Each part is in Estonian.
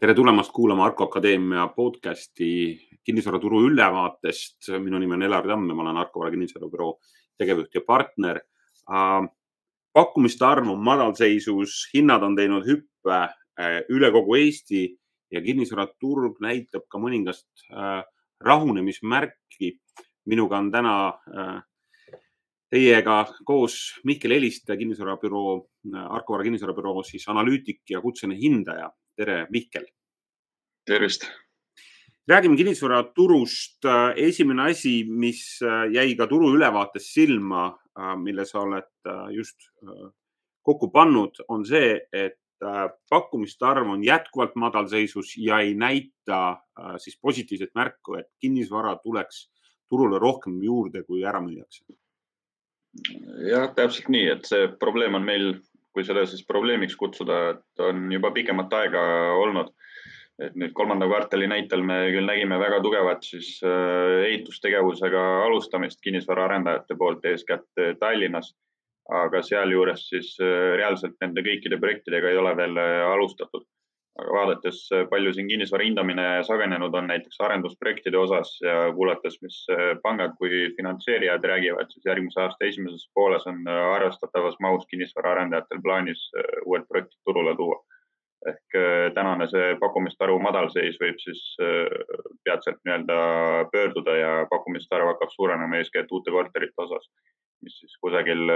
tere tulemast kuulama Arko Akadeemia podcasti kinnisvaraturu ülevaatest. minu nimi on Elar Tamm ja ma olen Arko Vara kinnisvarabüroo tegevjuht ja partner. pakkumiste arv on madalseisus, hinnad on teinud hüppe äh, üle kogu Eesti ja kinnisvaraturg näitab ka mõningast äh, rahunemismärki. minuga on täna äh, teiega koos Mihkel Eliste kinnisvarabüroo, Arko Vara kinnisvarabüroo siis analüütik ja kutseline hindaja tere, Mihkel. Tervist. räägime kinnisvaraturust. esimene asi, mis äh, jäi ka turu ülevaates silma, äh, mille sa oled äh, just kokku pannud, on see, et pakkumiste arv on jätkuvalt madalseisus ja ei näita siis positiivset märku, et kinnisvara tuleks turule rohkem juurde, kui ära müüakse. jah, täpselt nii, et see probleem on meil kui seda siis probleemiks kutsuda, et on juba pikemat aega olnud. Et nüüd kolmanda kvartali näitel me küll nägime väga tugevat siis äh, ehitustegevusega alustamist kinnisvaraarendajate poolt, eeskätt äh, Tallinnas. aga sealjuures siis äh, reaalselt nende kõikide projektidega ei ole veel alustatud aga vaadates, palju siin kinnisvara hindamine sagenenud on näiteks arendusprojektide osas ja kuulates, mis pangad kui finantseerijad räägivad, siis järgmise aasta esimeses pooles on arvestatavas mahus kinnisvaraarendajatel plaanis uued projektid turule tuua. Ehk tänane see pakkumiste arvu madalseis võib siis peatselt nii-öelda pöörduda ja pakkumiste arv hakkab suurenema eeskätt uute korterite osas, mis siis kusagil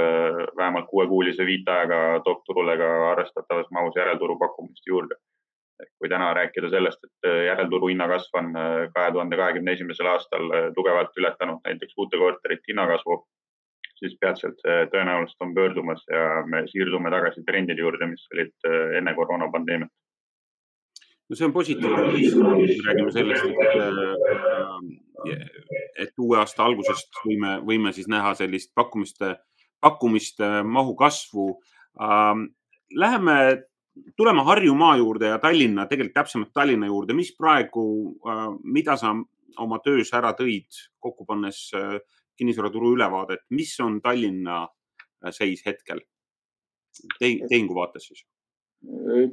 vähemalt kuuekuulise viitajaga toob turule ka arvestatavas mahus järelturu pakkumist juurde. Kui täna rääkida sellest, et äh, järelturu hinnakasv on äh, kahe tuhande kahekümne esimesel aastal äh, tugevalt ületanud näiteks uute korterite hinnakasvu, siis peatselt see tõenäoliselt on pöördumas ja me siirdume tagasi trendide juurde, mis olid enne koroonapandeemiat. no see on positiivne, räägime sellest, et, et uue aasta algusest võime, võime siis näha sellist pakkumiste, pakkumiste mahu kasvu. Ähm, läheme tuleme Harjumaa juurde ja Tallinna, tegelikult täpsemalt Tallinna juurde, mis praegu, äh, mida sa oma töös ära tõid, kokku pannes äh, kinnisvaraturu ülevaadet, mis on Tallinna äh, seis hetkel tehingu vaates siis?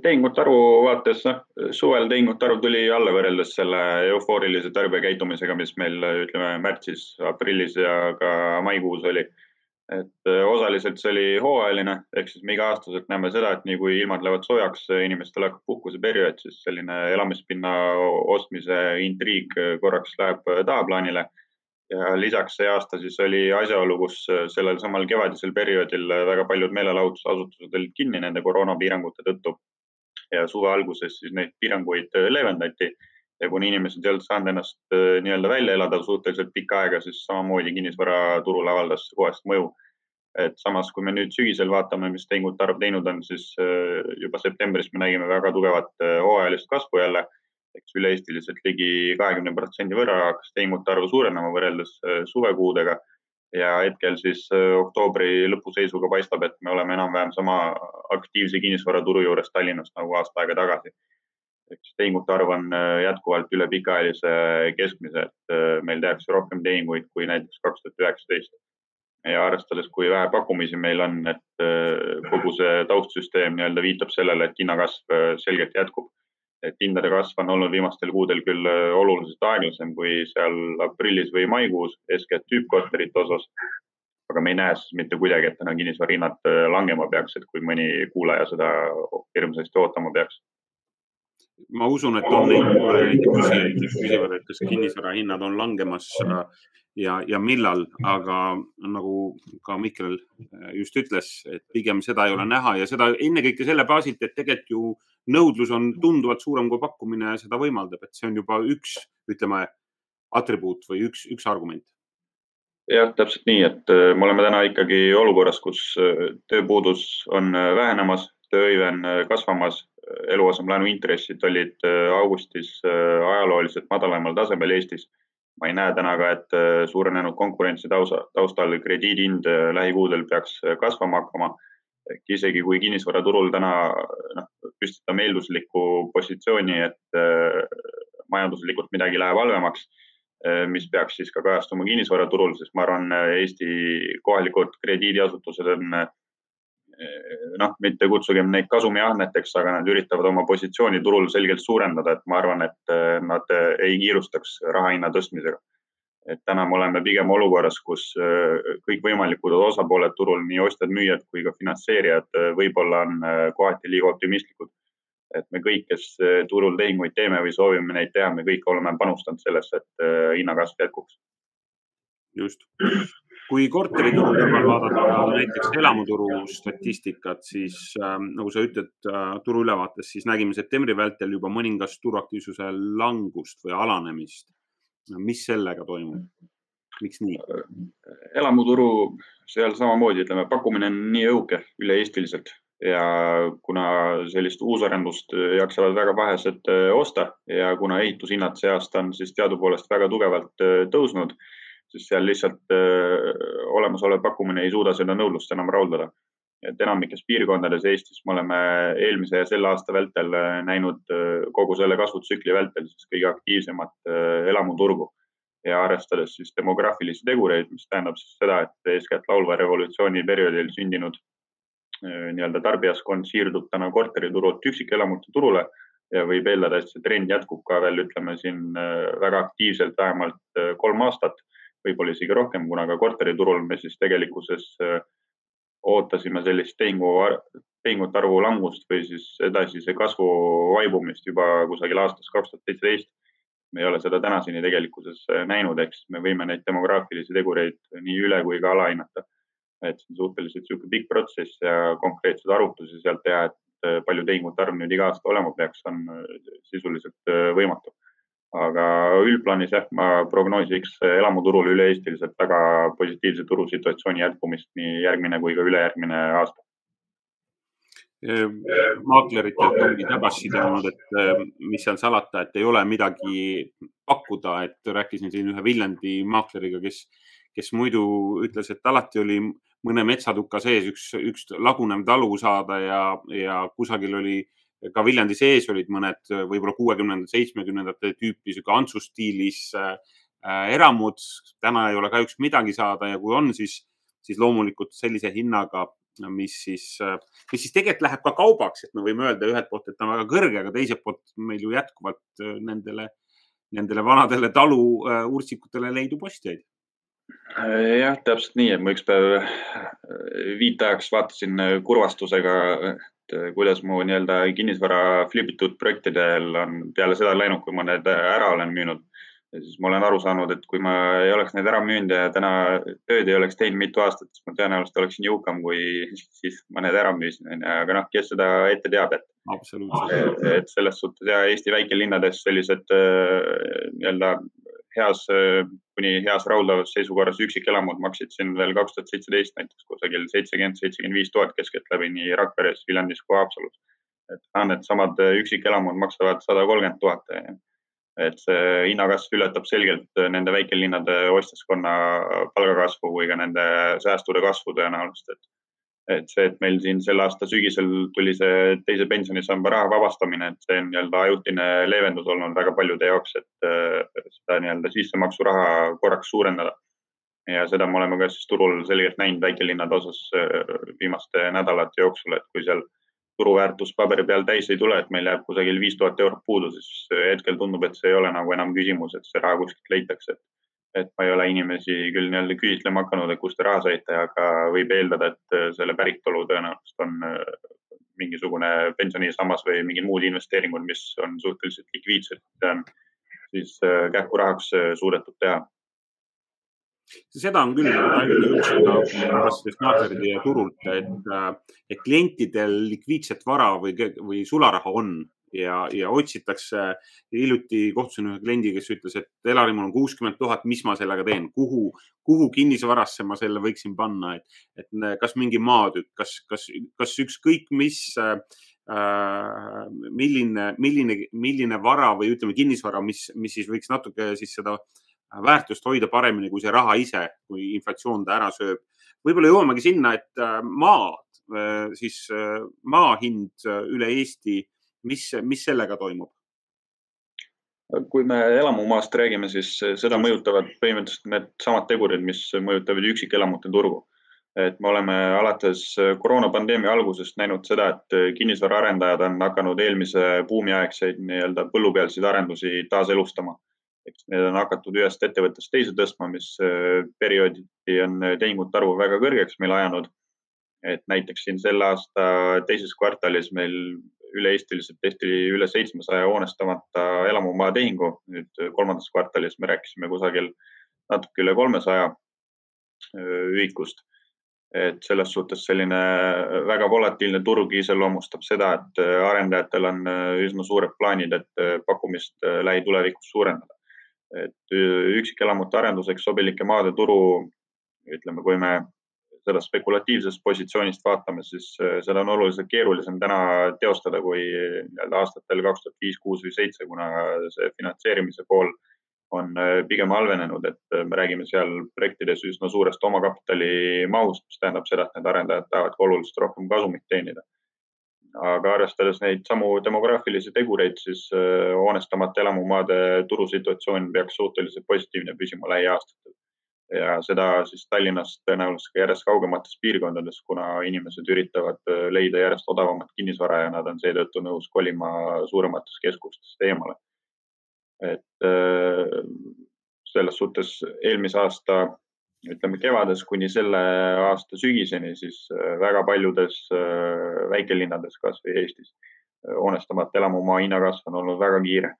tehingute arvu vaates, noh, suvel tehingute arv tuli alla võrreldes selle eufoorilise tarbijakäitumisega, mis meil ütleme märtsis, aprillis ja ka maikuus oli et äh, osaliselt see oli hooajaline, ehk siis me iga-aastaselt näeme seda, et nii kui ilmad lähevad soojaks, inimestel hakkab puhkuseperiood, siis selline elamispinna ostmise intriig korraks läheb tahaplaanile. Ja lisaks see aasta siis oli asjaolu, kus sellel samal kevadisel perioodil väga paljud meelelahutusasutused olid kinni nende koroonapiirangute tõttu. ja suve alguses siis neid piiranguid leevendati ja kuni inimesed ei olnud saanud ennast äh, nii-öelda välja elada suhteliselt pikka aega, siis samamoodi kinnisvaraturul avaldas kohest mõju. et samas, kui me nüüd sügisel vaatame, mis tehingute arv teinud on, siis äh, juba septembris me nägime väga tugevat äh, hooajalist kasvu jälle. Eks üle-eestiliselt ligi kahekümne protsendi võrra hakkas tehingute arv suurenema võrreldes suvekuudega ja hetkel siis oktoobri lõpu seisuga paistab, et me oleme enam-vähem sama aktiivse kinnisvaraturu juures Tallinnas nagu aasta aega tagasi eks tehingute arv on äh, jätkuvalt üle pikaajalise keskmise, et äh, meil tehakse rohkem tehinguid kui näiteks kaks tuhat üheksateist. ja arvestades, kui vähe pakkumisi meil on, et äh, kogu see taustsüsteem nii-öelda viitab sellele, et hinnakasv selgelt jätkub. Et hindade kasv on olnud viimastel kuudel küll oluliselt aeglasem kui seal aprillis või maikuus, eeskätt tüüppkorterite osas. Aga me ei näe siis mitte kuidagi, et täna kinnisvara hinnad langema peaks, et kui mõni kuulaja seda hirmsasti ootama peaks. Ma usun, et on neid kuulajaid, kes küsivad, et kas kinnisvara hinnad on langemas ja, ja millal, aga nagu ka Mihkel just ütles, et pigem seda ei ole näha ja seda ennekõike selle baasilt, et tegelikult ju nõudlus on tunduvalt suurem kui pakkumine seda võimaldab, et see on juba üks, ütleme, atribuut või üks, üks argument jah, täpselt nii, et äh, me oleme täna ikkagi olukorras, kus äh, tööpuudus on äh, vähenemas, tööhõive on kasvamas eluasemelaenu intressid olid augustis ajalooliselt madalamal tasemel Eestis. ma ei näe täna ka, et suurenenud konkurentsi tausta, taustal krediidi hind lähikuudel peaks kasvama hakkama. Ehk isegi kui kinnisvaraturul täna noh, püstitame eelduslikku positsiooni, et majanduslikult midagi läheb halvemaks, mis peaks siis ka kajastuma kinnisvaraturul, sest ma arvan, Eesti kohalikud krediidiasutused on noh, mitte kutsugem neid kasumiahneteks, aga nad üritavad oma positsiooni turul selgelt suurendada, et ma arvan, et nad ei kiirustaks raha hinna tõstmisega. Et täna me oleme pigem olukorras, kus kõikvõimalikud osapooled turul, nii ostjad-müüjad kui ka finantseerijad võib-olla on kohati liiga optimistlikud et me kõik, kes turul tehinguid teeme või soovime neid teha, me kõik oleme panustanud sellesse, et hinnakasv jätkuks. just. kui korterituru kõrval vaadata näiteks elamuturu statistikat, siis äh, nagu sa ütled äh, turu ülevaates, siis nägime septembri vältel juba mõningast turuaktiivsuse langust või alanemist. Mis sellega toimub? miks nii? elamuturu seal samamoodi, ütleme, pakkumine on nii õhuke üle-eestiliselt ja kuna sellist uusarendust jaksavad väga vähesed äh, osta ja kuna ehitushinnad see aasta on siis teadupoolest väga tugevalt äh, tõusnud, siis seal lihtsalt äh, olemasolev pakkumine ei suuda seda nõudlust enam rahuldada. Et enamikes piirkondades Eestis me oleme eelmise ja selle aasta vältel näinud kogu selle kasvutsükli vältel siis kõige aktiivsemat elamuturgu. Ja arvestades siis demograafilisi tegureid, mis tähendab siis seda, et eeskätt laulva revolutsiooni perioodil sündinud Äh, nii-öelda tarbijaskond siirdub täna korteriturult üksikelamute turule ja võib eeldada, et see trend jätkub ka veel, ütleme siin äh, väga aktiivselt vähemalt äh, kolm aastat, võib-olla isegi rohkem, kuna ka korteriturul me siis tegelikkuses ootasime sellist tehingu, tehingute arvu langust või siis edasise kasvu vaibumist juba kusagil aastast kaks tuhat seitseteist. me ei ole seda tänaseni tegelikkuses näinud, ehk siis me võime neid demograafilisi tegureid nii üle kui ka alahinnata et see on suhteliselt niisugune pikk protsess ja konkreetseid arvutusi sealt teha, et äh, palju tehingute arv nüüd iga aasta olema peaks, on äh, sisuliselt äh, võimatu. Aga üldplaanis jah, ma prognoosiks elamuturul üle-eestiliselt väga positiivse turusituatsiooni jätkumist nii järgmine kui ka ülejärgmine aasta. Maakleritelt ongi tagasiside olnud, et mis seal salata, et ei ole midagi pakkuda, et rääkisin siin ühe Viljandi maakleriga, kes, kes muidu ütles, et alati oli mõne metsatuka sees üks, üks lagunev talu saada ja, ja kusagil oli ka Viljandi sees olid mõned võib-olla kuuekümnendate, seitsmekümnendate tüüpi sihuke Antsu stiilis äh, eramud. täna ei ole kahjuks midagi saada ja kui on, siis, siis loomulikult sellise hinnaga, mis siis, mis siis tegelikult läheb ka kaubaks, et me võime öelda ühelt poolt, et ta on väga kõrge, aga teiselt poolt meil ju jätkuvalt nendele, nendele vanadele talu äh, urtsikutele leidub ostjaid jah, täpselt nii, et ma üks päev äh, viiteajaks vaatasin äh, kurvastusega, et äh, kuidas mu nii-öelda kinnisvara flipitud projektidel on peale seda läinud, kui ma need ära olen müünud. siis ma olen aru saanud, et kui ma ei oleks need ära müünud ja täna tööd ei oleks teinud mitu aastat, siis ma tõenäoliselt oleksin jõukam, kui siis ma need ära müüsin, onju. aga noh, kes seda ette teab, et. absoluutselt. et selles suhtes ja Eesti väikelinnades sellised nii-öelda heas, kuni heas rahuldavas seisukorras üksikelamud maksid siin veel kaks tuhat seitseteist näiteks kusagil seitsekümmend, seitsekümmend viis tuhat keskeltläbi nii Rakveres, Viljandis kui Haapsalus. et needsamad üksikelamud maksavad sada kolmkümmend tuhat. et see hinnakasv ületab selgelt nende väikelinnade ostjaskonna palgakasvu kui ka nende säästude kasvu tõenäoliselt, et et see, et meil siin selle aasta sügisel tuli see teise pensionisamba raha vabastamine, et see on nii-öelda ajutine leevendus olnud väga paljude jaoks, et äh, seda nii-öelda sissemaksuraha korraks suurendada. ja seda me oleme ka siis turul selgelt näinud väikelinnade osas äh, viimaste nädalate jooksul, et kui seal turuväärtus paberi peal täis ei tule, et meil jääb kusagil viis tuhat eurot puudu, siis hetkel tundub, et see ei ole nagu enam küsimus, et see raha kuskilt leitakse, et et ma ei ole inimesi küll nii-öelda küsitlema hakanud, et kust te raha saite, aga võib eeldada, et äh, selle päritolu tõenäoliselt on äh, mingisugune pensionisammas või mingid muud investeeringud, mis on suhteliselt likviidsed, siis äh, kähkurahaks suudetud teha. Seda on küll ja turult, et, et klientidel likviidset vara või, või sularaha on ja, ja otsitakse. hiljuti kohtusin ühe kliendiga, kes ütles, et Elari, mul on kuuskümmend tuhat, mis ma sellega teen, kuhu, kuhu kinnisvarasse ma selle võiksin panna, et, et kas mingi maatükk, kas, kas, kas ükskõik mis äh, milline, milline, milline vara või ütleme, kinnisvara, mis, mis siis võiks natuke siis seda väärtust hoida paremini kui see raha ise, kui inflatsioon ta ära sööb. võib-olla jõuamegi sinna, et äh, maad, äh, siis äh, maa hind üle Eesti mis, mis sellega toimub? kui me elamumaast räägime, siis seda mõjutavad põhimõtteliselt needsamad tegurid, mis mõjutavad üksikelamute turgu. et me oleme alates koroonapandeemia algusest näinud seda, et kinnisvaraarendajad on hakanud eelmise buumiaegseid nii-öelda põllupealseid arendusi taaselustama. eks need on hakatud ühest ettevõttest teise tõstma, mis periooditi on tehingute arvu väga kõrgeks meil ajanud. et näiteks siin selle aasta teises kvartalis meil üle-eestiliselt tehti üle seitsmesaja hoonestamata elamumaa tehingu. nüüd kolmandas kvartalis me rääkisime kusagil natuke üle kolmesaja ühikust. et selles suhtes selline väga volatiilne turg iseloomustab seda, et arendajatel on üsna suured plaanid, et pakkumist lähitulevikus suurendada. et üksikelamute arenduseks sobilike maade turu, ütleme, kui me seda spekulatiivsest positsioonist vaatame, siis äh, seda on oluliselt keerulisem täna teostada kui nii-öelda aastatel kaks tuhat viis, kuus või seitse, kuna see finantseerimise pool on äh, pigem halvenenud, et äh, me räägime seal projektides üsna suurest omakapitali mahust, mis tähendab seda, et need arendajad tahavad ka oluliselt rohkem kasumit teenida. aga arvestades neid samu demograafilisi tegureid, siis hoonestamata elamumaade turusituatsioon peaks suhteliselt positiivne püsima lähiaastatel ja seda siis Tallinnast tõenäoliselt ka järjest kaugemates piirkondades, kuna inimesed üritavad äh, leida järjest odavamat kinnisvara ja nad on seetõttu nõus kolima suurematest keskustest eemale. et äh, selles suhtes eelmise aasta, ütleme kevades kuni selle aasta sügiseni, siis äh, väga paljudes väikelinnades, kasvõi Eestis, hoonestamata elamumaa hinnakasv on olnud väga kiire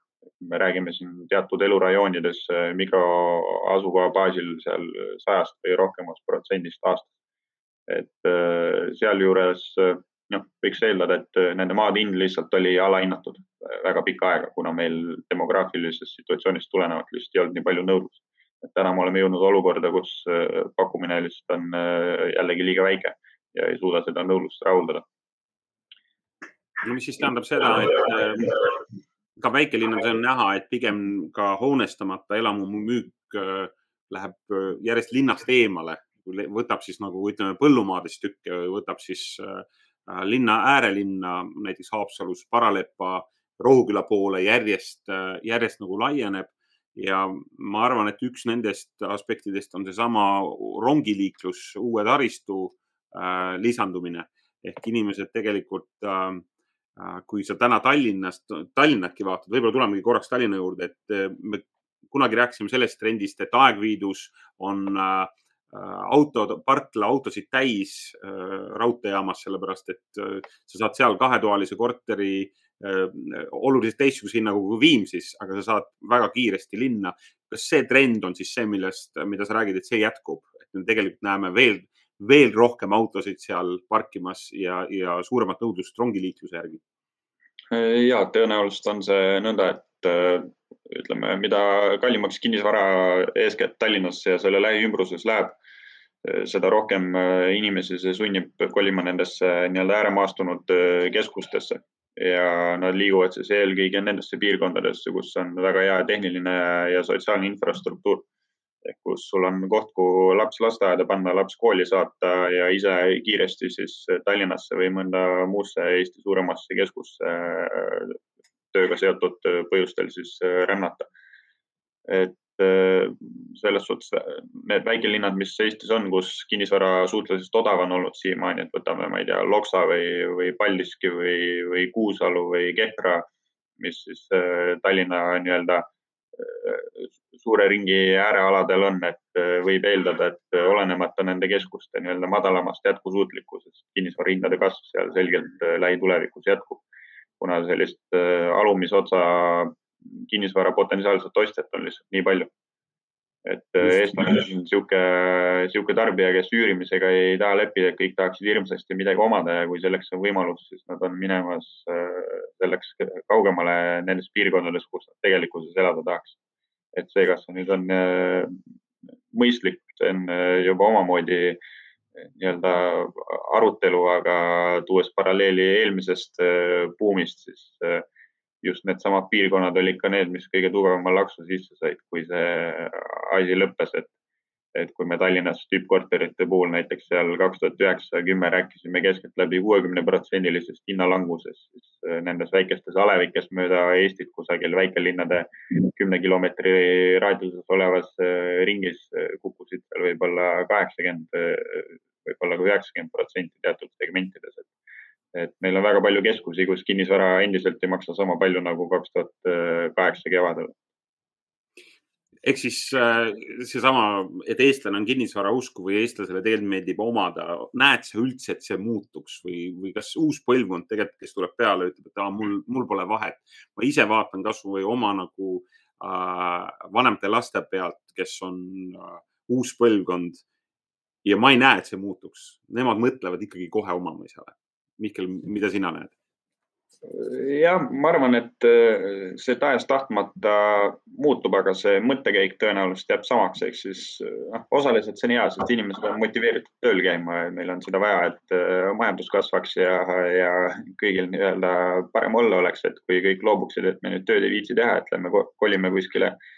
me räägime siin teatud elurajoonides eh, mikroasukoha baasil seal sajast või rohkemast protsendist aastas. et eh, sealjuures eh, noh, võiks eeldada, et nende maade hind lihtsalt oli alahinnatud väga pikka aega, kuna meil demograafilisest situatsioonist tulenevalt lihtsalt ei olnud nii palju nõudlust. et täna me oleme jõudnud olukorda, kus pakkumine lihtsalt on jällegi liiga väike ja ei suuda seda nõudlust rahuldada. no mis siis tähendab seda, et ka väikelinnades on näha, et pigem ka hoonestamata elamu müük äh, läheb äh, järjest linnast eemale, võtab siis nagu ütleme põllumaadest tükke või võtab siis äh, linna äärelinna, näiteks Haapsalus, Paralepa, Rohuküla poole järjest, järjest nagu laieneb. Ja ma arvan, et üks nendest aspektidest on seesama rongiliiklus, uue taristu lisandumine. Ehk inimesed tegelikult Äh, kui sa täna Tallinnast, Tallinnatki vaatad, võib-olla tulemegi korraks Tallinna juurde, et äh, me kunagi rääkisime sellest trendist, et Aegviidus on äh, autod, parkla autosid täis raudteejaamas, sellepärast et sa saad seal kahetoalise korteri oluliselt teistsuguse hinnaga kui Viimsis, aga sa saad väga kiiresti linna. kas see trend on siis see, millest, mida sa räägid, et see jätkub, et me tegelikult näeme veel veel rohkem autosid seal parkimas ja, ja suuremat nõudlust rongiliikluse järgi? ja tõenäoliselt on see nõnda, et äh, ütleme, mida kallimaks kinnisvara eeskätt Tallinnas ja selle lähiümbruses läheb, äh, seda rohkem äh, inimesi see sunnib kolima nendesse nii-öelda ääremaastunud keskustesse ja nad liiguvad siis eelkõige nendesse piirkondadesse, kus on väga hea tehniline ja sotsiaalne infrastruktuur ehk kus sul on koht, kuhu laps lasteaeda panna, laps kooli saata ja ise kiiresti siis Tallinnasse või mõnda muusse Eesti suuremasse keskusse tööga seotud põhjustel siis rännata. et selles suhtes need väikelinnad, mis Eestis on, kus kinnisvara suhteliselt odav on olnud siiamaani, et võtame, ma ei tea, Loksa või, või Paldiski või, või Kuusalu või Kehra, mis siis Tallinna nii-öelda suure ringi äärealadel on, et äh, võib eeldada, et äh, olenemata nende keskuste nii-öelda madalamast jätkusuutlikkusest, kinnisvarahindade kasv seal selgelt äh, lähitulevikus jätkub. kuna sellist alumise otsa kinnisvara potentsiaalset ostjat on lihtsalt nii palju. Et eestlane on niisugune, niisugune tarbija, kes üürimisega ei taha leppida, et kõik tahaksid hirmsasti midagi omada ja kui selleks on võimalus, siis nad on minemas selleks kaugemale nendes piirkondades, kus nad tegelikkuses elada tahaks. Et see, kas see nüüd on äh, mõistlik, see on äh, juba omamoodi äh, nii-öelda arutelu, aga tuues paralleeli eelmisest buumist, siis just needsamad piirkonnad olid ka need, mis kõige tugevama laksu sisse said, kui see asi lõppes, et et kui me Tallinnas tippkorterite puhul näiteks seal kaks tuhat üheksa, kümme rääkisime keskeltläbi kuuekümne protsendilisest hinnalangusest, siis äh, nendes väikestes alevikes mööda Eestit kusagil väikelinnade kümne kilomeetri raadiuses olevas äh, ringis äh, kukkusid seal võib-olla kaheksakümmend võib-olla ka üheksakümmend protsenti teatud segmentides, et et meil on väga palju keskusi, kus kinnisvara endiselt ei maksa sama palju nagu kaks tuhat kaheksa kevadel ehk siis äh, seesama, et eestlane on kinnisvara usku või eestlasele tegelikult meeldib omada, näed sa üldse, et see muutuks või, või kas uus põlvkond tegelikult, kes tuleb peale, ütleb, et aa, mul, mul pole vahet. ma ise vaatan kasvõi oma nagu äh, vanemate laste pealt, kes on äh, uus põlvkond ja ma ei näe, et see muutuks. Nemad mõtlevad ikkagi kohe omamisele. Mihkel, mida sina näed? jah, ma arvan, et äh, see tahes-tahtmata muutub, aga see mõttekäik tõenäoliselt jääb samaks, ehk siis noh, osaliselt see on hea, sest inimesed on motiveeritud tööl käima ja meil on seda vaja, et äh, majandus kasvaks ja, ja kõigil nii-öelda parem olla oleks, et kui kõik loobuksid, et me nüüd tööd ei viitsi teha, et lähme kolime kuskile äh,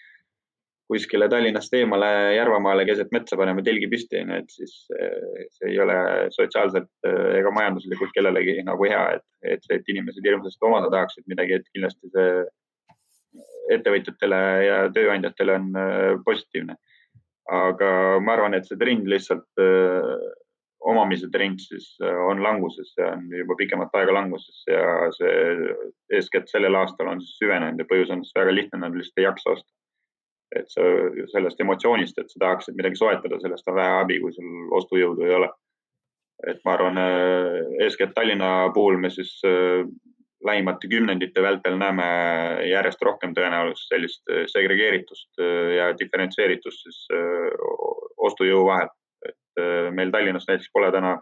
kuskile Tallinnast eemale Järvamaale keset metsa paneme telgi püsti, onju, et siis eh, see ei ole sotsiaalselt eh, ega majanduslikult kellelegi nagu hea, et, et see, et inimesed hirmsasti omada tahaksid midagi, et kindlasti see ettevõtjatele ja tööandjatele on eh, positiivne. aga ma arvan, et see trend lihtsalt, omamise trend siis on languses ja on juba pikemat aega languses ja see eeskätt sellel aastal on siis süvenenud ja põhjus on väga lihtne, nad lihtsalt ei jaksa osta et sa sellest emotsioonist, et sa tahaksid midagi soetada, sellest on vähe abi, kui sul ostujõudu ei ole. et ma arvan, äh, eeskätt Tallinna puhul me siis äh, lähimate kümnendite vältel näeme järjest rohkem tõenäoliselt sellist äh, segregeeritust ja diferentseeritust siis ostujõu vahel. et meil Tallinnas näiteks pole täna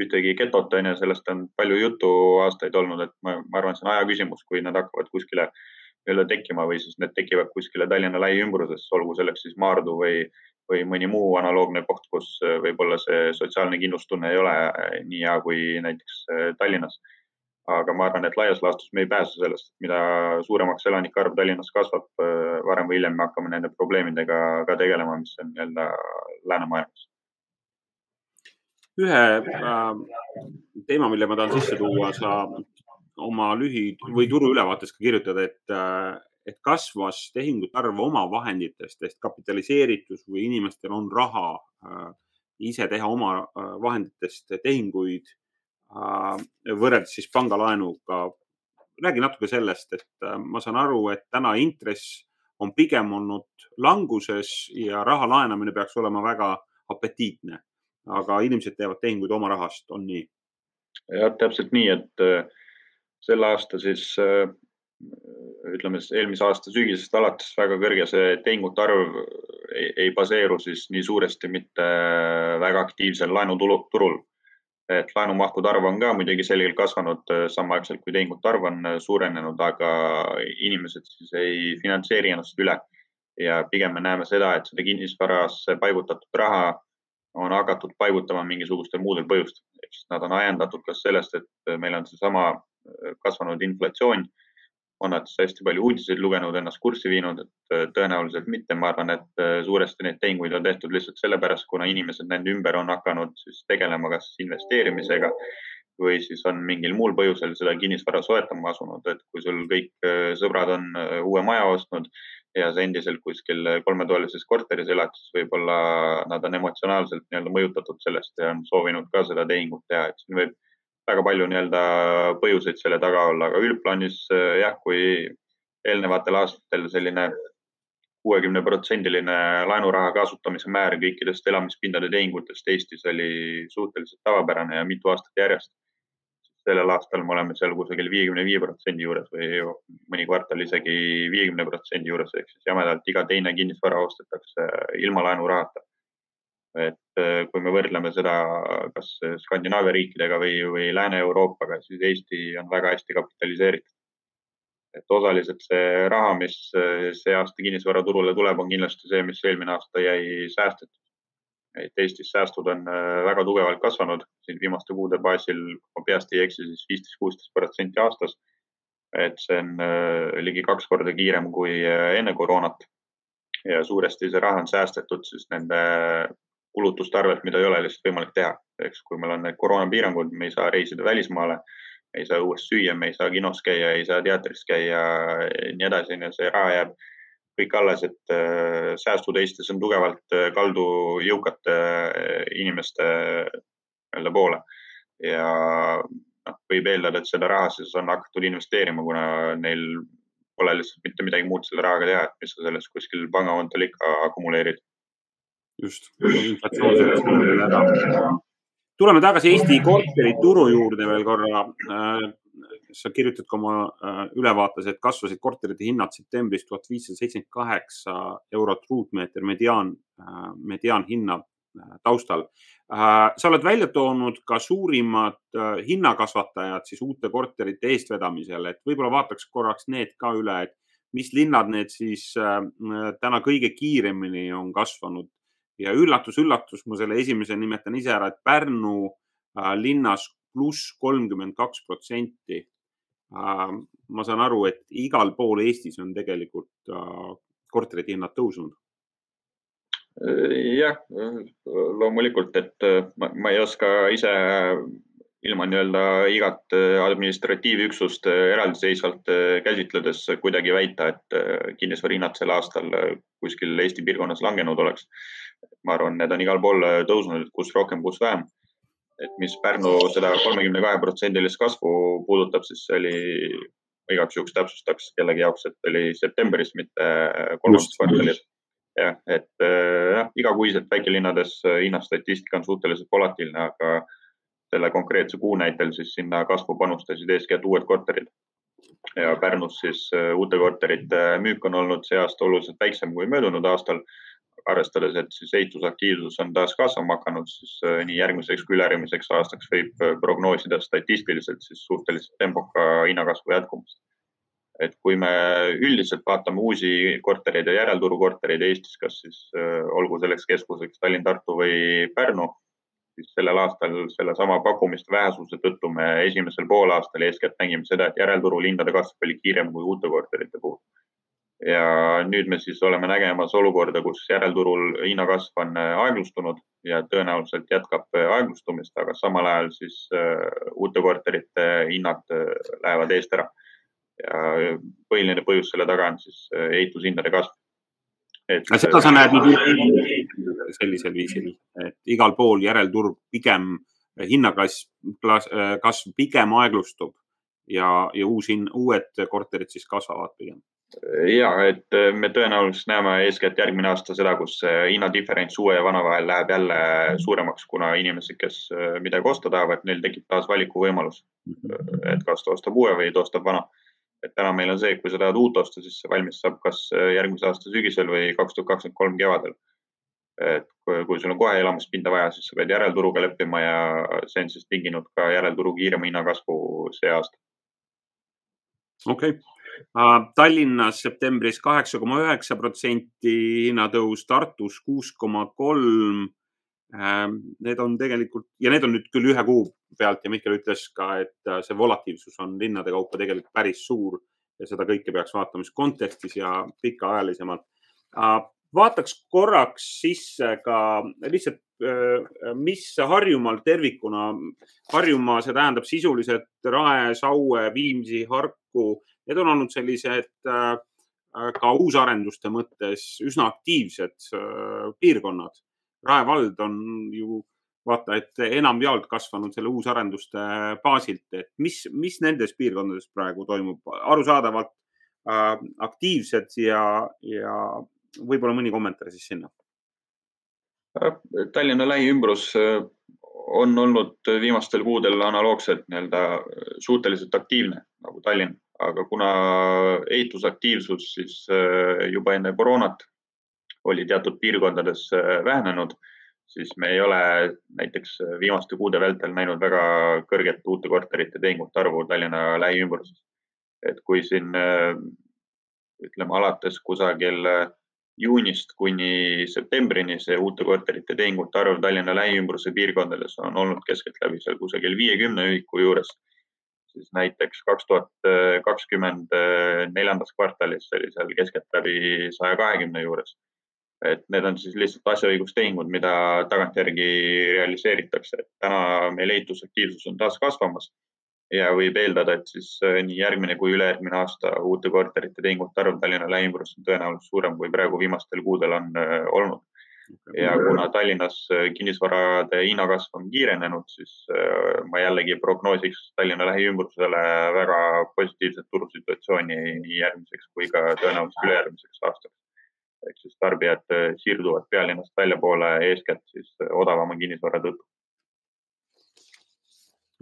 ühtegi getot, on ju, sellest on palju juttu aastaid olnud, et ma, ma arvan, see on aja küsimus, kui nad hakkavad kuskile äh, nii-öelda tekkima või siis need tekivad kuskile Tallinna lähiümbruses, olgu selleks siis Maardu või, või mõni muu analoogne koht, kus äh, võib-olla see sotsiaalne kindlustunne ei ole äh, nii hea kui näiteks äh, Tallinnas. aga ma arvan, et laias laastus me ei pääse sellest, mida suuremaks elanike arv Tallinnas kasvab, varem või hiljem me hakkame nende probleemidega ka tegelema, mis on nii-öelda läänemaailmas ühe teema, mille ma tahan sisse tuua, sa oma lühi- või turuülevaates ka kirjutada, et, äh, et kasvas tehingute arv omavahenditest ehk kapitaliseeritus või inimestel on raha äh, ise teha oma äh, vahenditest tehinguid äh, võrreldes siis pangalaenuga. räägi natuke sellest, et äh, ma saan aru, et täna intress on pigem olnud languses ja raha laenamine peaks olema väga apetiitne, aga inimesed teevad tehinguid oma rahast, on nii? jah, täpselt nii, et äh, sel aasta siis äh, ütleme eelmise aasta sügisest alates väga kõrge see tehingute arv ei, ei baseeru siis nii suuresti mitte väga aktiivsel laenuturul. et laenumahtude arv on ka muidugi selgelt kasvanud äh, samaaegselt kui tehingute arv on äh, suurenenud, aga inimesed siis ei finantseeri ennast üle. ja pigem me näeme seda, et seda kinnisvarasse paigutatud raha on hakatud paigutama mingisugustel muudel põhjustel, ehk siis nad on ajendatud kas sellest, et meil on seesama kasvanud inflatsioon. on nad hästi palju uudiseid lugenud, ennast kurssi viinud, et äh, tõenäoliselt mitte. ma arvan, et äh, suuresti neid tehinguid on tehtud lihtsalt sellepärast, kuna inimesed nende ümber on hakanud siis tegelema kas investeerimisega või siis on mingil muul põhjusel seda kinnisvara soetama asunud, et kui sul kõik äh, sõbrad on uue maja ostnud ja sa endiselt kuskil kolmetoalises korteris elad, siis võib-olla nad on emotsionaalselt nii-öelda mõjutatud sellest ja on soovinud ka seda tehingut teha, et siin võib väga palju nii-öelda põhjuseid selle taga olla, aga üldplaanis äh, jah, kui eelnevatel aastatel selline kuuekümne protsendiline laenuraha kasutamise määr kõikidest elamispindade tehingutest Eestis oli suhteliselt tavapärane ja mitu aastat järjest. sellel aastal me oleme seal kusagil viiekümne viie protsendi juures või mõni kvartal isegi viiekümne protsendi juures, ehk siis jämedalt iga teine kinnisvara ostetakse ilma laenurahata et äh, kui me võrdleme seda kas Skandinaavia riikidega või, või Lääne-Euroopaga, siis Eesti on väga hästi kapitaliseeritud. et osaliselt see raha, mis äh, see aasta kinnisvaraturule tuleb, on kindlasti see, mis eelmine aasta jäi säästetud. et Eestis säästud on äh, väga tugevalt kasvanud siin viimaste kuude baasil, kui ma peast ei eksi, siis viisteist, kuusteist protsenti aastas. et see on ligi kaks korda kiirem kui enne koroonat ja suuresti see raha on säästetud siis nende kulutuste arvelt, mida ei ole lihtsalt võimalik teha. eks kui meil on need koroonapiirangud, me ei saa reisida välismaale, ei saa õues süüa, me ei saa kinos käia, ei saa teatris käia, nii edasi, see raha jääb kõik alles, et säästud Eestis on tugevalt kaldu jõukate inimeste nii-öelda poole ja noh, võib eeldada, et seda raha siis on hakatud investeerima, kuna neil pole lihtsalt mitte midagi muud selle rahaga teha, et mis sa sellest kuskil pangakontol ikka akumuleerid. Just, tuleme tagasi Eesti korterituru juurde veel korra. Äh, sa kirjutad ka oma äh, ülevaates, et kasvasid korterite hinnad septembris tuhat viissada seitsekümmend kaheksa eurot ruutmeeter mediaan, äh, mediaanhinna taustal. sa oled välja toonud ka suurimad hinnakasvatajad siis uute korterite eestvedamisel, et võib-olla vaataks korraks need ka üle, et mis linnad need siis täna kõige kiiremini on kasvanud ja üllatus-üllatus, ma selle esimese nimetan ise ära, et Pärnu äh, linnas pluss kolmkümmend kaks protsenti. Äh, ma saan aru, et igal pool Eestis on tegelikult äh, korterite hinnad tõusnud. jah, loomulikult, et ma, ma ei oska ise ilma nii-öelda igat administratiivüksust eraldiseisvalt käsitledes kuidagi väita, et kinnisvarahinnad sel aastal kuskil Eesti piirkonnas langenud oleks ma arvan, need on igal pool äh, tõusnud, kus rohkem, kus vähem. et mis Pärnu seda kolmekümne kahe protsendilist kasvu puudutab, siis see oli, igaks juhuks täpsustaks kellegi jaoks, et oli septembris, mitte äh, kolmandas kvartalis. jah, et äh, jah, igakuiselt väikelinnades hinnastatistika on suhteliselt volatiilne, aga selle konkreetse kuu näitel siis sinna kasvu panustasid eeskätt uued korterid ja Pärnus siis uute korterite müük on olnud see aasta oluliselt väiksem kui möödunud aastal arvestades, et siis ehitusaktiivsus on taas kasvama hakanud, siis äh, nii järgmiseks kui ülejärgmiseks aastaks võib äh, prognoosida statistiliselt siis suhteliselt tempoka hinnakasvu jätkumist. et kui me üldiselt vaatame uusi kortereid ja järelturu kortereid Eestis, kas siis äh, olgu selleks keskuseks Tallinn, Tartu või Pärnu, siis sellel aastal sellesama pakkumiste vähesuse tõttu me esimesel poolaastal eeskätt nägime seda, et järelturu linnade kasv oli kiirem kui uute korterite puhul ja nüüd me siis oleme nägemas olukorda, kus järelturul hinnakasv on äh, aeglustunud ja tõenäoliselt jätkab äh, aeglustumist, aga samal ajal siis äh, uute korterite hinnad lähevad eest ära. ja põhiline põhjus selle taga on siis ehitushindade kasv. aga seda sa näed nüüd sellisel viisil, et igal pool järelturg pigem hinnakasv, kasv pigem aeglustub ja, ja uus hin-, uued korterid siis kasvavad pigem ja et äh, me tõenäoliselt näeme eeskätt järgmine aasta seda, kus hinnadiferents uue ja vana vahel läheb jälle suuremaks, kuna inimesed, kes midagi osta tahavad, neil tekib taas valikuvõimalus. et kas ta ostab uue või ta ostab vana. et täna meil on see, et kui sa tahad uut osta, siis see valmis saab kas järgmise aasta sügisel või kaks tuhat kakskümmend kolm kevadel. Et kui sul on kohe elamispinda vaja, siis sa pead järelturuga leppima ja see on siis tinginud ka järelturu kiirema hinnakasvu see aasta. okei okay Äh, Tallinnas septembris kaheksa koma üheksa protsenti hinnatõus, Tartus kuus koma kolm. Äh, need on tegelikult ja need on nüüd küll ühe kuu pealt ja Mihkel ütles ka, et äh, see volatiivsus on linnade kaupa tegelikult päris suur ja seda kõike peaks vaatama just kontekstis ja pikaajalisemalt. Vaataks korraks sisse ka lihtsalt, mis Harjumaal tervikuna, Harjumaa, see tähendab sisuliselt Rae, Saue, Viimsi, Harku need on olnud sellised äh, ka uusarenduste mõttes üsna aktiivsed äh, piirkonnad. Rae vald on ju vaata, et enamjaolt kasvanud selle uusarenduste baasilt, et mis, mis nendes piirkondades praegu toimub, arusaadavalt äh, aktiivsed ja, ja võib-olla mõni kommentaar siis sinna. Tallinna lähiümbrus on olnud viimastel kuudel analoogselt nii-öelda suhteliselt aktiivne nagu Tallinn aga kuna ehitusaktiivsus siis äh, juba enne koroonat oli teatud piirkondades äh, vähenenud, siis me ei ole näiteks viimaste kuude vältel näinud väga kõrget uute korterite tehingute arvu Tallinna lähiümbruses. et kui siin äh, ütleme alates kusagil juunist kuni septembrini see uute korterite tehingute arv Tallinna lähiümbruse piirkondades on olnud keskeltläbi seal kusagil viiekümne ühiku juures. Siis näiteks kaks tuhat kakskümmend neljandas kvartalis oli seal keskeltläbi saja kahekümne juures. et need on siis lihtsalt asjaõigustehingud, mida tagantjärgi realiseeritakse, et täna meil ehitusaktiivsus on taas kasvamas ja võib eeldada, et siis nii järgmine kui ülejärgmine aasta uute korterite tehingute arv Tallinna lähimurus on tõenäoliselt suurem, kui praegu viimastel kuudel on olnud. Ja kuna Tallinnas äh, kinnisvarade hinnakasv on kiirenenud, siis äh, ma jällegi prognoosiks Tallinna lähiümbrusele väga positiivset turusituatsiooni nii järgmiseks kui ka tõenäoliselt ülejärgmiseks aastaks. ehk siis tarbijad äh, siirduvad pealinnast väljapoole eeskätt siis odavama kinnisvara tõttu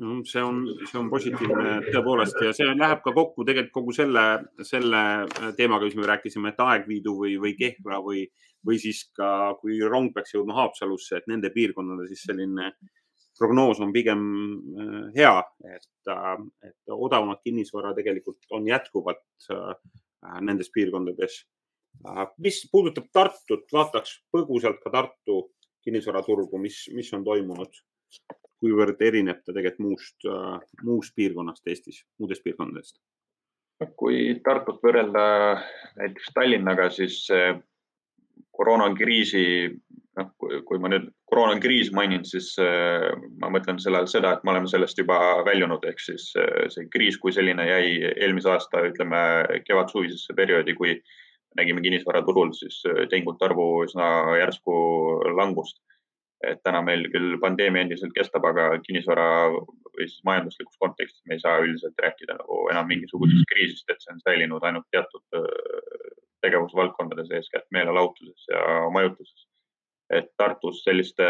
no see on, see on positiivne tõepoolest ja see läheb ka kokku tegelikult kogu selle, selle teemaga, mis me rääkisime, et Aegviidu või, või Kehra või, või siis ka, kui rong peaks jõudma Haapsalusse, et nende piirkondade siis selline prognoos on pigem äh, hea, et, äh, et odavamat kinnisvara tegelikult on jätkuvalt äh, nendes piirkondades. mis puudutab Tartut, vaataks põgusalt ka Tartu kinnisvaraturgu, mis, mis on toimunud kuivõrd erineb ta tegelikult muust, äh, muust piirkonnast Eestis, muudest piirkondadest? kui Tartut võrrelda näiteks Tallinnaga, siis koroonakriisi, noh, kui ma nüüd koroonakriis mainin, siis äh, ma mõtlen selle all seda, et me oleme sellest juba väljunud, ehk siis äh, see kriis kui selline jäi eelmise aasta, ütleme kevad-suvisesse perioodi, kui nägime kinnisvaraturul siis tehingute arvu üsna järsku langust et täna meil küll pandeemia endiselt kestab, aga kinnisvara või siis majanduslikus kontekstis me ei saa üldiselt rääkida nagu enam mingisugusest kriisist, et see on säilinud ainult teatud tegevusvaldkondades, eeskätt meelelahutuses ja majutuses. et Tartus selliste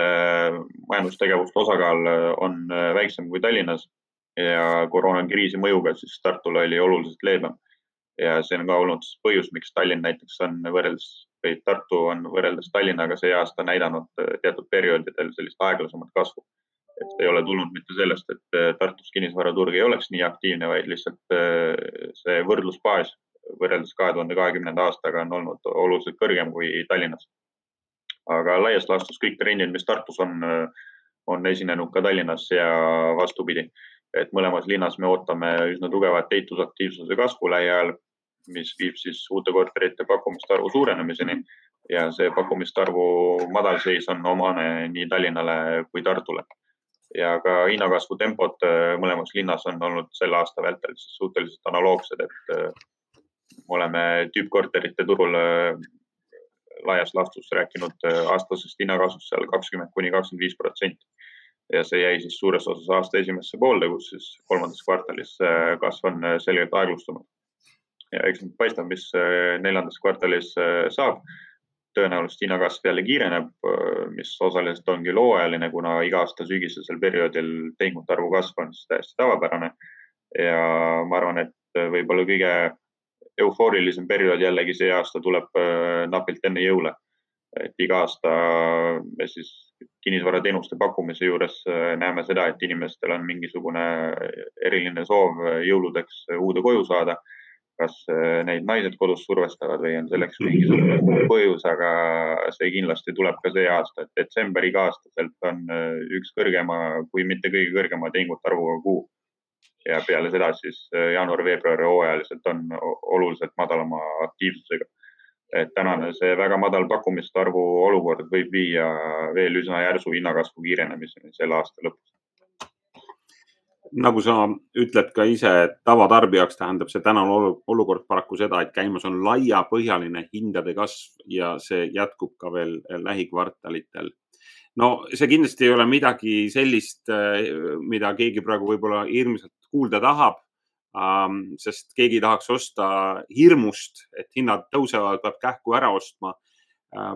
majandustegevuste osakaal on väiksem kui Tallinnas ja koroonakriisi mõjuga siis Tartul oli oluliselt leebem. ja see on ka olnud põhjus, miks Tallinn näiteks on võrreldes või Tartu on võrreldes Tallinnaga see aasta näidanud äh, teatud perioodidel sellist aeglasemat kasvu. et ei ole tulnud mitte sellest, et äh, Tartus kinnisvaraturg ei oleks nii aktiivne, vaid lihtsalt äh, see võrdlusbaas võrreldes kahe tuhande kahekümnenda aastaga on olnud oluliselt kõrgem kui Tallinnas. aga laias laastus kõik trendid, mis Tartus on, on esinenud ka Tallinnas ja vastupidi, et mõlemas linnas me ootame üsna tugevat ehitusaktiivsuse kasvu lähiajal mis viib siis uute korterite pakkumiste arvu suurenemiseni ja see pakkumiste arvu madalseis on omane nii Tallinnale kui Tartule. ja ka hinnakasvu tempod äh, mõlemas linnas on olnud selle aasta vältel siis suhteliselt analoogsed, et äh, oleme tüüppkorterite turul äh, laias laastus rääkinud aastasest hinnakasvust seal kakskümmend kuni kakskümmend viis protsenti. ja see jäi siis suures osas aasta esimesse poolde, kus siis kolmandas kvartalis kasv on selgelt aeglustunud ja eks nüüd paistab, mis äh, neljandas kvartalis äh, saab. tõenäoliselt hinnakasv jälle kiireneb, äh, mis osaliselt ongi looajaline, kuna iga aasta sügisesel perioodil tehingute arvu kasv on siis täiesti tavapärane. ja ma arvan, et võib-olla kõige eufoorilisem periood jällegi see aasta tuleb napilt enne jõule. et iga aasta me siis kinnisvarateenuste pakkumise juures näeme seda, et inimestel on mingisugune eriline soov jõuludeks uude koju saada kas äh, neid naised kodus survestavad või on selleks mingisugune põhjus, aga see kindlasti tuleb ka see aasta, et detsember iga-aastaselt on äh, üks kõrgema, kui mitte kõige kõrgema tehingute arvuga kuu. ja peale seda siis äh, jaanuar-veebruar hooajaliselt on oluliselt madalama aktiivsusega. et tänane see väga madal pakkumiste arvu olukord võib viia veel üsna järsu hinnakasvu kiirenemiseni selle aasta lõpus nagu sa ütled ka ise, et tavatarbijaks tähendab see tänane olukord paraku seda, et käimas on laiapõhjaline hindade kasv ja see jätkub ka veel lähikvartalitel. no see kindlasti ei ole midagi sellist, mida keegi praegu võib-olla hirmsalt kuulda tahab. sest keegi ei tahaks osta hirmust, et hinnad tõusevad, peab kähku ära ostma.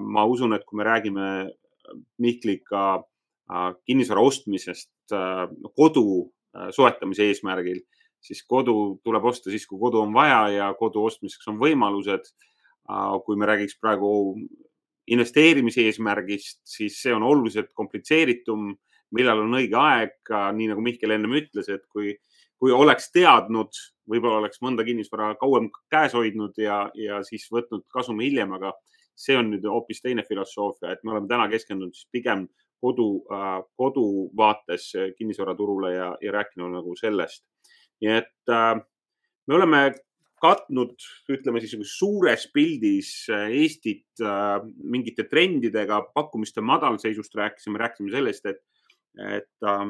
ma usun, et kui me räägime Mihkliga kinnisvara ostmisest kodu Äh, soetamise eesmärgil, siis kodu tuleb osta siis, kui kodu on vaja ja kodu ostmiseks on võimalused. Äh, kui me räägiks praegu investeerimise eesmärgist, siis see on oluliselt komplitseeritum, millal on õige aeg, nii nagu Mihkel ennem ütles, et kui, kui oleks teadnud, võib-olla oleks mõnda kinnisvara kauem käes hoidnud ja, ja siis võtnud kasumi hiljem, aga see on nüüd hoopis teine filosoofia, et me oleme täna keskendunud siis pigem äh, kodu vaates kinnisvaraturule ja, ja rääkinud nagu sellest. nii et äh, me oleme katnud, ütleme siis nagu suures pildis äh, Eestit mingite trendidega, pakkumiste madalseisust rääkisime, rääkisime sellest, et, et äh,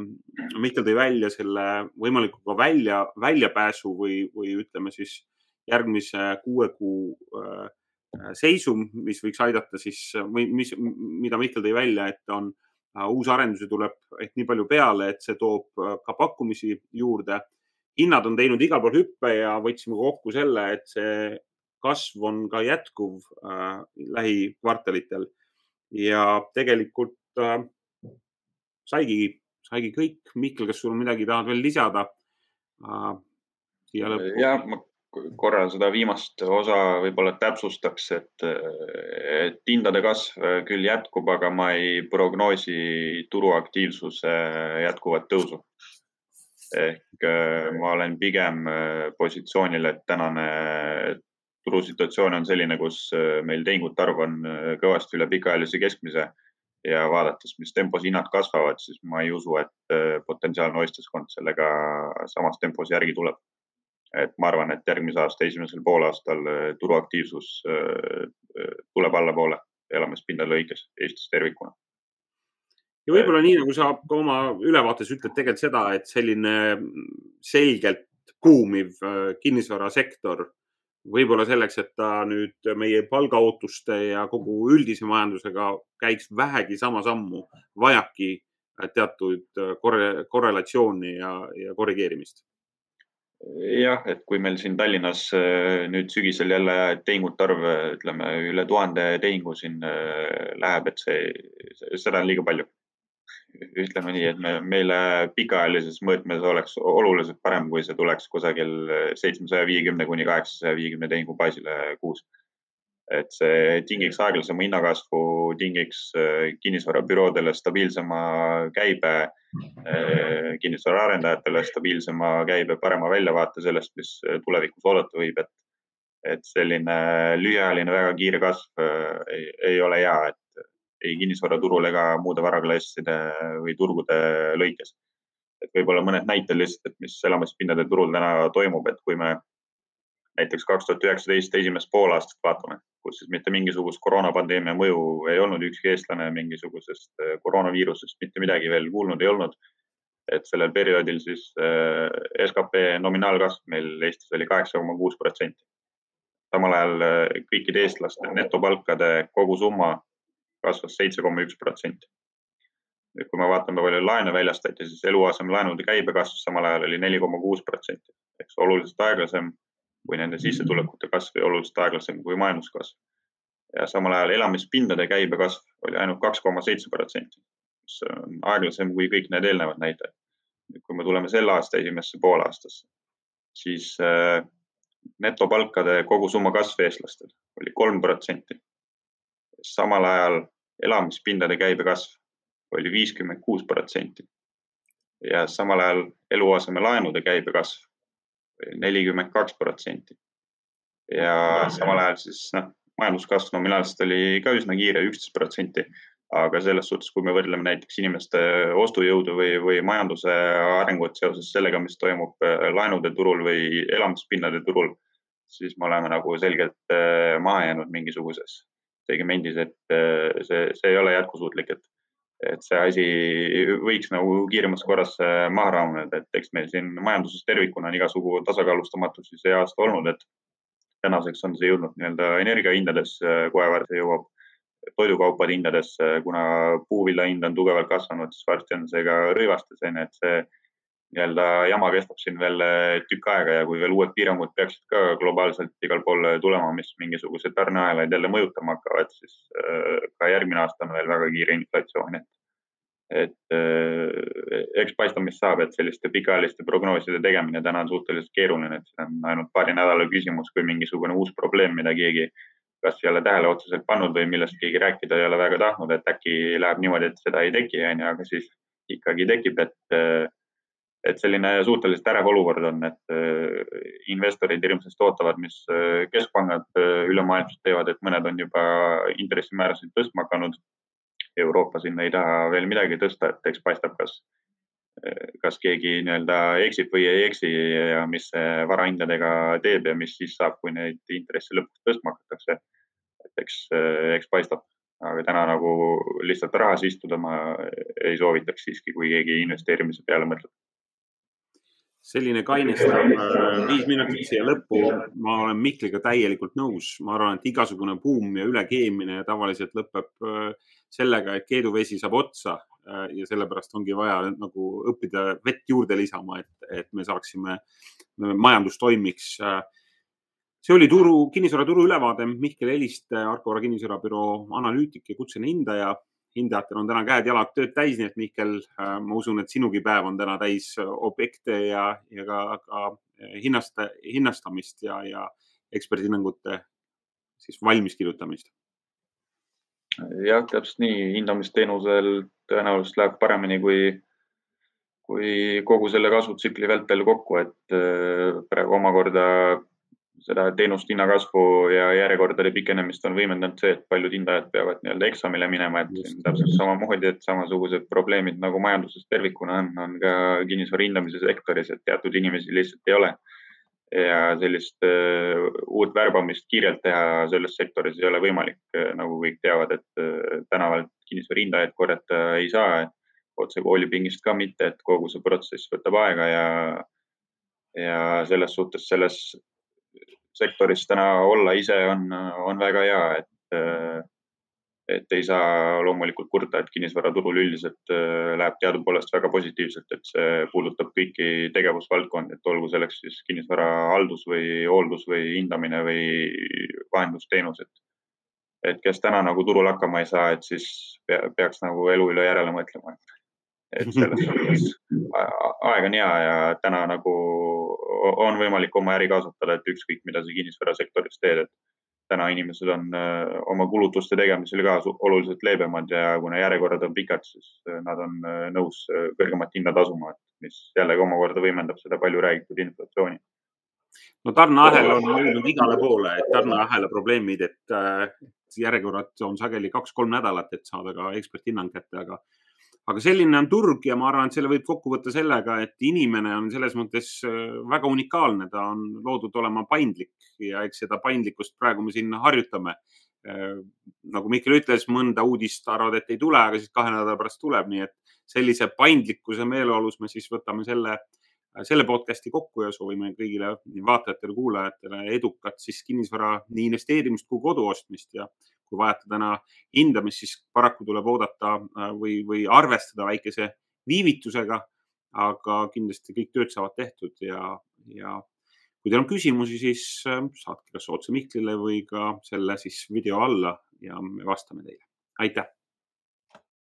Mihkel tõi välja selle võimaliku ka välja, väljapääsu või, või ütleme siis järgmise kuue kuu äh, seisu, mis võiks aidata siis või mis, mida Mihkel tõi välja, et on äh, uusi arendusi tuleb ehk nii palju peale, et see toob äh, ka pakkumisi juurde. hinnad on teinud igal pool hüppe ja võtsime kokku selle, et see kasv on ka jätkuv äh, lähikvartalitel ja tegelikult äh, saigi, saigi kõik. Mihkel, kas sul midagi tahad veel lisada äh,? jah, ma korra seda viimast osa võib-olla täpsustaks, et, et hindade kasv küll jätkub, aga ma ei prognoosi turuaktiivsuse jätkuvat tõusu. ehk äh, ma olen pigem äh, positsioonil, et tänane turusituatsioon on selline, kus äh, meil tehingute arv on kõvasti üle pikaajalise keskmise ja vaadates, mis tempos hinnad kasvavad, siis ma ei usu, et potentsiaalne ostjaskond sellega samas tempos järgi tuleb et ma arvan, et järgmise aasta esimesel poolaastal äh, turuaktiivsus äh, äh, tuleb allapoole elamispindade lõikes Eestis tervikuna. ja võib-olla nii nagu sa ka oma ülevaates ütled tegelikult seda, et selline selgelt buumiv kinnisvarasektor võib-olla selleks, et ta nüüd meie palgaootuste ja kogu üldise majandusega käiks vähegi sama sammu, vajabki teatud korre, korrelatsiooni ja, ja korrigeerimist jah, et kui meil siin Tallinnas äh, nüüd sügisel jälle tehingute arv, ütleme üle tuhande tehingu siin äh, läheb, et see, seda on liiga palju. ütleme nii, et me, meile pikaajalises mõõtmes oleks oluliselt parem, kui see tuleks kusagil seitsmesaja viiekümne kuni kaheksasaja viiekümne tehingu baasile kuus et see tingiks aeglasema hinnakasvu, tingiks äh, kinnisvarabüroodele stabiilsema käibe, äh, kinnisvaraarendajatele stabiilsema käibe, parema väljavaate sellest, mis äh, tulevikus oodata võib, et, et selline lühiajaline väga kiire kasv ei, ei ole hea, et ei kinnisvaraturul ega muude varaklasside või turgude lõikes. et võib-olla mõned näited lihtsalt, et mis elamispindade turul täna toimub, et kui me näiteks kaks tuhat üheksateist esimest poolaastat vaatame, kus siis mitte mingisugust koroonapandeemia mõju ei olnud, ükski eestlane mingisugusest äh, koroonaviirusest mitte midagi veel kuulnud ei olnud. et sellel perioodil siis äh, skp nominaalkasv meil Eestis oli kaheksa koma kuus protsenti. samal ajal äh, kõikide eestlaste netopalkade kogusumma kasvas seitse koma üks protsenti. nüüd, kui me vaatame, palju laene väljastati, siis eluasemelaenude käibekasv samal ajal oli neli koma kuus protsenti, eks oluliselt aeglasem või nende sissetulekute kasv oli oluliselt aeglasem kui majanduskasv. ja samal ajal elamispindade käibekasv oli ainult kaks koma seitse protsenti, mis on aeglasem kui kõik need eelnevad näitajad. kui me tuleme selle aasta esimesse poolaastasse, siis äh, netopalkade kogusumma kasv eestlastel oli kolm protsenti. samal ajal elamispindade käibekasv oli viiskümmend kuus protsenti. ja samal ajal eluasemelaenude käibekasv nelikümmend kaks protsenti. ja samal ajal siis noh, majanduskasv nominaalselt oli ka üsna kiire, üksteist protsenti. aga selles suhtes, kui me võrdleme näiteks inimeste ostujõudu või, või majanduse arengut seoses sellega, mis toimub äh, laenude turul või elamispinnade turul, siis me oleme nagu selgelt äh, maha jäänud mingisuguses segmendis, et äh, see, see ei ole jätkusuutlik, et et see asi võiks nagu kiiremas korras äh, maha rahuneda, et eks meil siin majanduses tervikuna on igasugu tasakaalustamatusi see aasta olnud, et tänaseks on see jõudnud nii-öelda energiahindades, äh, kohe varsti jõuab toidukaupade hindadesse, kuna puuvilja hind on tugevalt kasvanud, siis varsti on see ka rõivastes onju, et see nii-öelda jama kestab siin veel eh, tükk aega ja kui veel uued piirangud peaksid ka globaalselt igal pool tulema, mis mingisuguseid tarneahelaid jälle mõjutama hakkavad, siis eh, ka järgmine aasta on veel väga kiire inflatsioon, et et eh, eks paistab, mis saab, et selliste pikaajaliste prognooside tegemine täna on suhteliselt keeruline, et see on ainult paari nädala küsimus, kui mingisugune uus probleem, mida keegi kas ei ole tähele otseselt pannud või millest keegi rääkida ei ole väga tahtnud, et äkki läheb niimoodi, et seda ei teki, onju, aga siis ikkagi tekib, et et selline suhteliselt ärev olukord on, et äh, investorid hirmsasti ootavad, mis äh, keskpangad äh, ülemaailmselt teevad, et mõned on juba intressimäärasid tõstma hakanud. Euroopa sinna ei taha veel midagi tõsta, et eks paistab, kas, kas keegi nii-öelda eksib või ei eksi ja mis see varahindadega teeb ja mis siis saab, kui neid intresse lõpuks tõstma hakatakse. et eks, eks paistab, aga täna nagu lihtsalt rahas istuda ma ei soovitaks siiski, kui keegi investeerimise peale mõtleb selline kainestav äh, viis minutit siia lõppu. ma olen Mihkliga täielikult nõus, ma arvan, et igasugune buum ja ülekeemine tavaliselt lõpeb äh, sellega, et keeduvesi saab otsa äh, ja sellepärast ongi vaja nagu õppida vett juurde lisama, et, et me saaksime, majandus toimiks. see oli turu, kinnisvaraturu ülevaade. Mihkel Eliste, Arko Vara kinnisvarabüroo analüütik ja kutseline hindaja hindajatel on täna käed-jalad tööd täis, nii et Mihkel, äh, ma usun, et sinugi päev on täna täis äh, objekte ja, ja ka, ka äh, hinnasta, hinnastamist ja, ja eksperthinnangute siis valmis kirjutamist. jah, täpselt nii, hindamisteenusel tõenäoliselt läheb paremini kui, kui kogu selle kasvutsükli vältel kokku, et praegu omakorda seda teenust hinnakasvu ja järjekordade pikenemist on võimendanud see, et paljud hindajad peavad nii-öelda eksamile minema, et täpselt samamoodi, et samasugused probleemid nagu majanduses tervikuna on, on ka kinnisvara hindamise sektoris, et teatud inimesi lihtsalt ei ole. ja sellist uh, uut värbamist kiirelt teha selles sektoris ei ole võimalik, nagu kõik teavad, et uh, tänavalt kinnisvara hindajaid korjata ei saa. otse koolipingist ka mitte, et kogu see protsess võtab aega ja ja selles suhtes selles sektoris täna olla ise on, on väga hea, et, et ei saa loomulikult kurta, et kinnisvaraturul üldiselt äh, läheb teadupoolest väga positiivselt, et see puudutab kõiki tegevusvaldkondi, et olgu selleks siis kinnisvara haldus või hooldus või hindamine või vahendusteenused. et kes täna nagu turul hakkama ei saa, et siis peaks nagu elu üle järele mõtlema et selles suhtes aeg on hea ja täna nagu on võimalik oma äri kasvatada, et ükskõik, mida sa kinnisvarasektoris teed, et täna inimesed on äh, oma kulutuste tegemisel ka oluliselt leebemad ja kuna järjekorrad on pikad, siis äh, nad on äh, nõus kõrgemat hinda tasuma, mis jällegi omakorda võimendab seda palju räägitud inflatsiooni. no tarneahel on jõudnud igale poole, et tarneahela probleemid, et järjekorrad on sageli kaks-kolm nädalat, et saada ka eksperthinnang kätte, aga aga selline on turg ja ma arvan, et selle võib kokku võtta sellega, et inimene on selles mõttes äh, väga unikaalne, ta on loodud olema paindlik ja eks seda paindlikkust praegu me siin harjutame. Äh, nagu Mihkel ütles, mõnda uudist arvad, et ei tule, aga siis kahe nädala pärast tuleb, nii et sellise paindlikkuse meeleolus me siis võtame selle, selle podcast'i kokku ja soovime kõigile vaatajatele, kuulajatele edukat siis kinnisvara nii investeerimist kui kodu ostmist ja kui vajate täna hindamist, siis paraku tuleb oodata äh, või, või arvestada väikese viivitusega. aga kindlasti kõik tööd saavad tehtud ja, ja kui teil on küsimusi, siis äh, saatke kas otse Mihklile või ka selle siis video alla ja me vastame teile. aitäh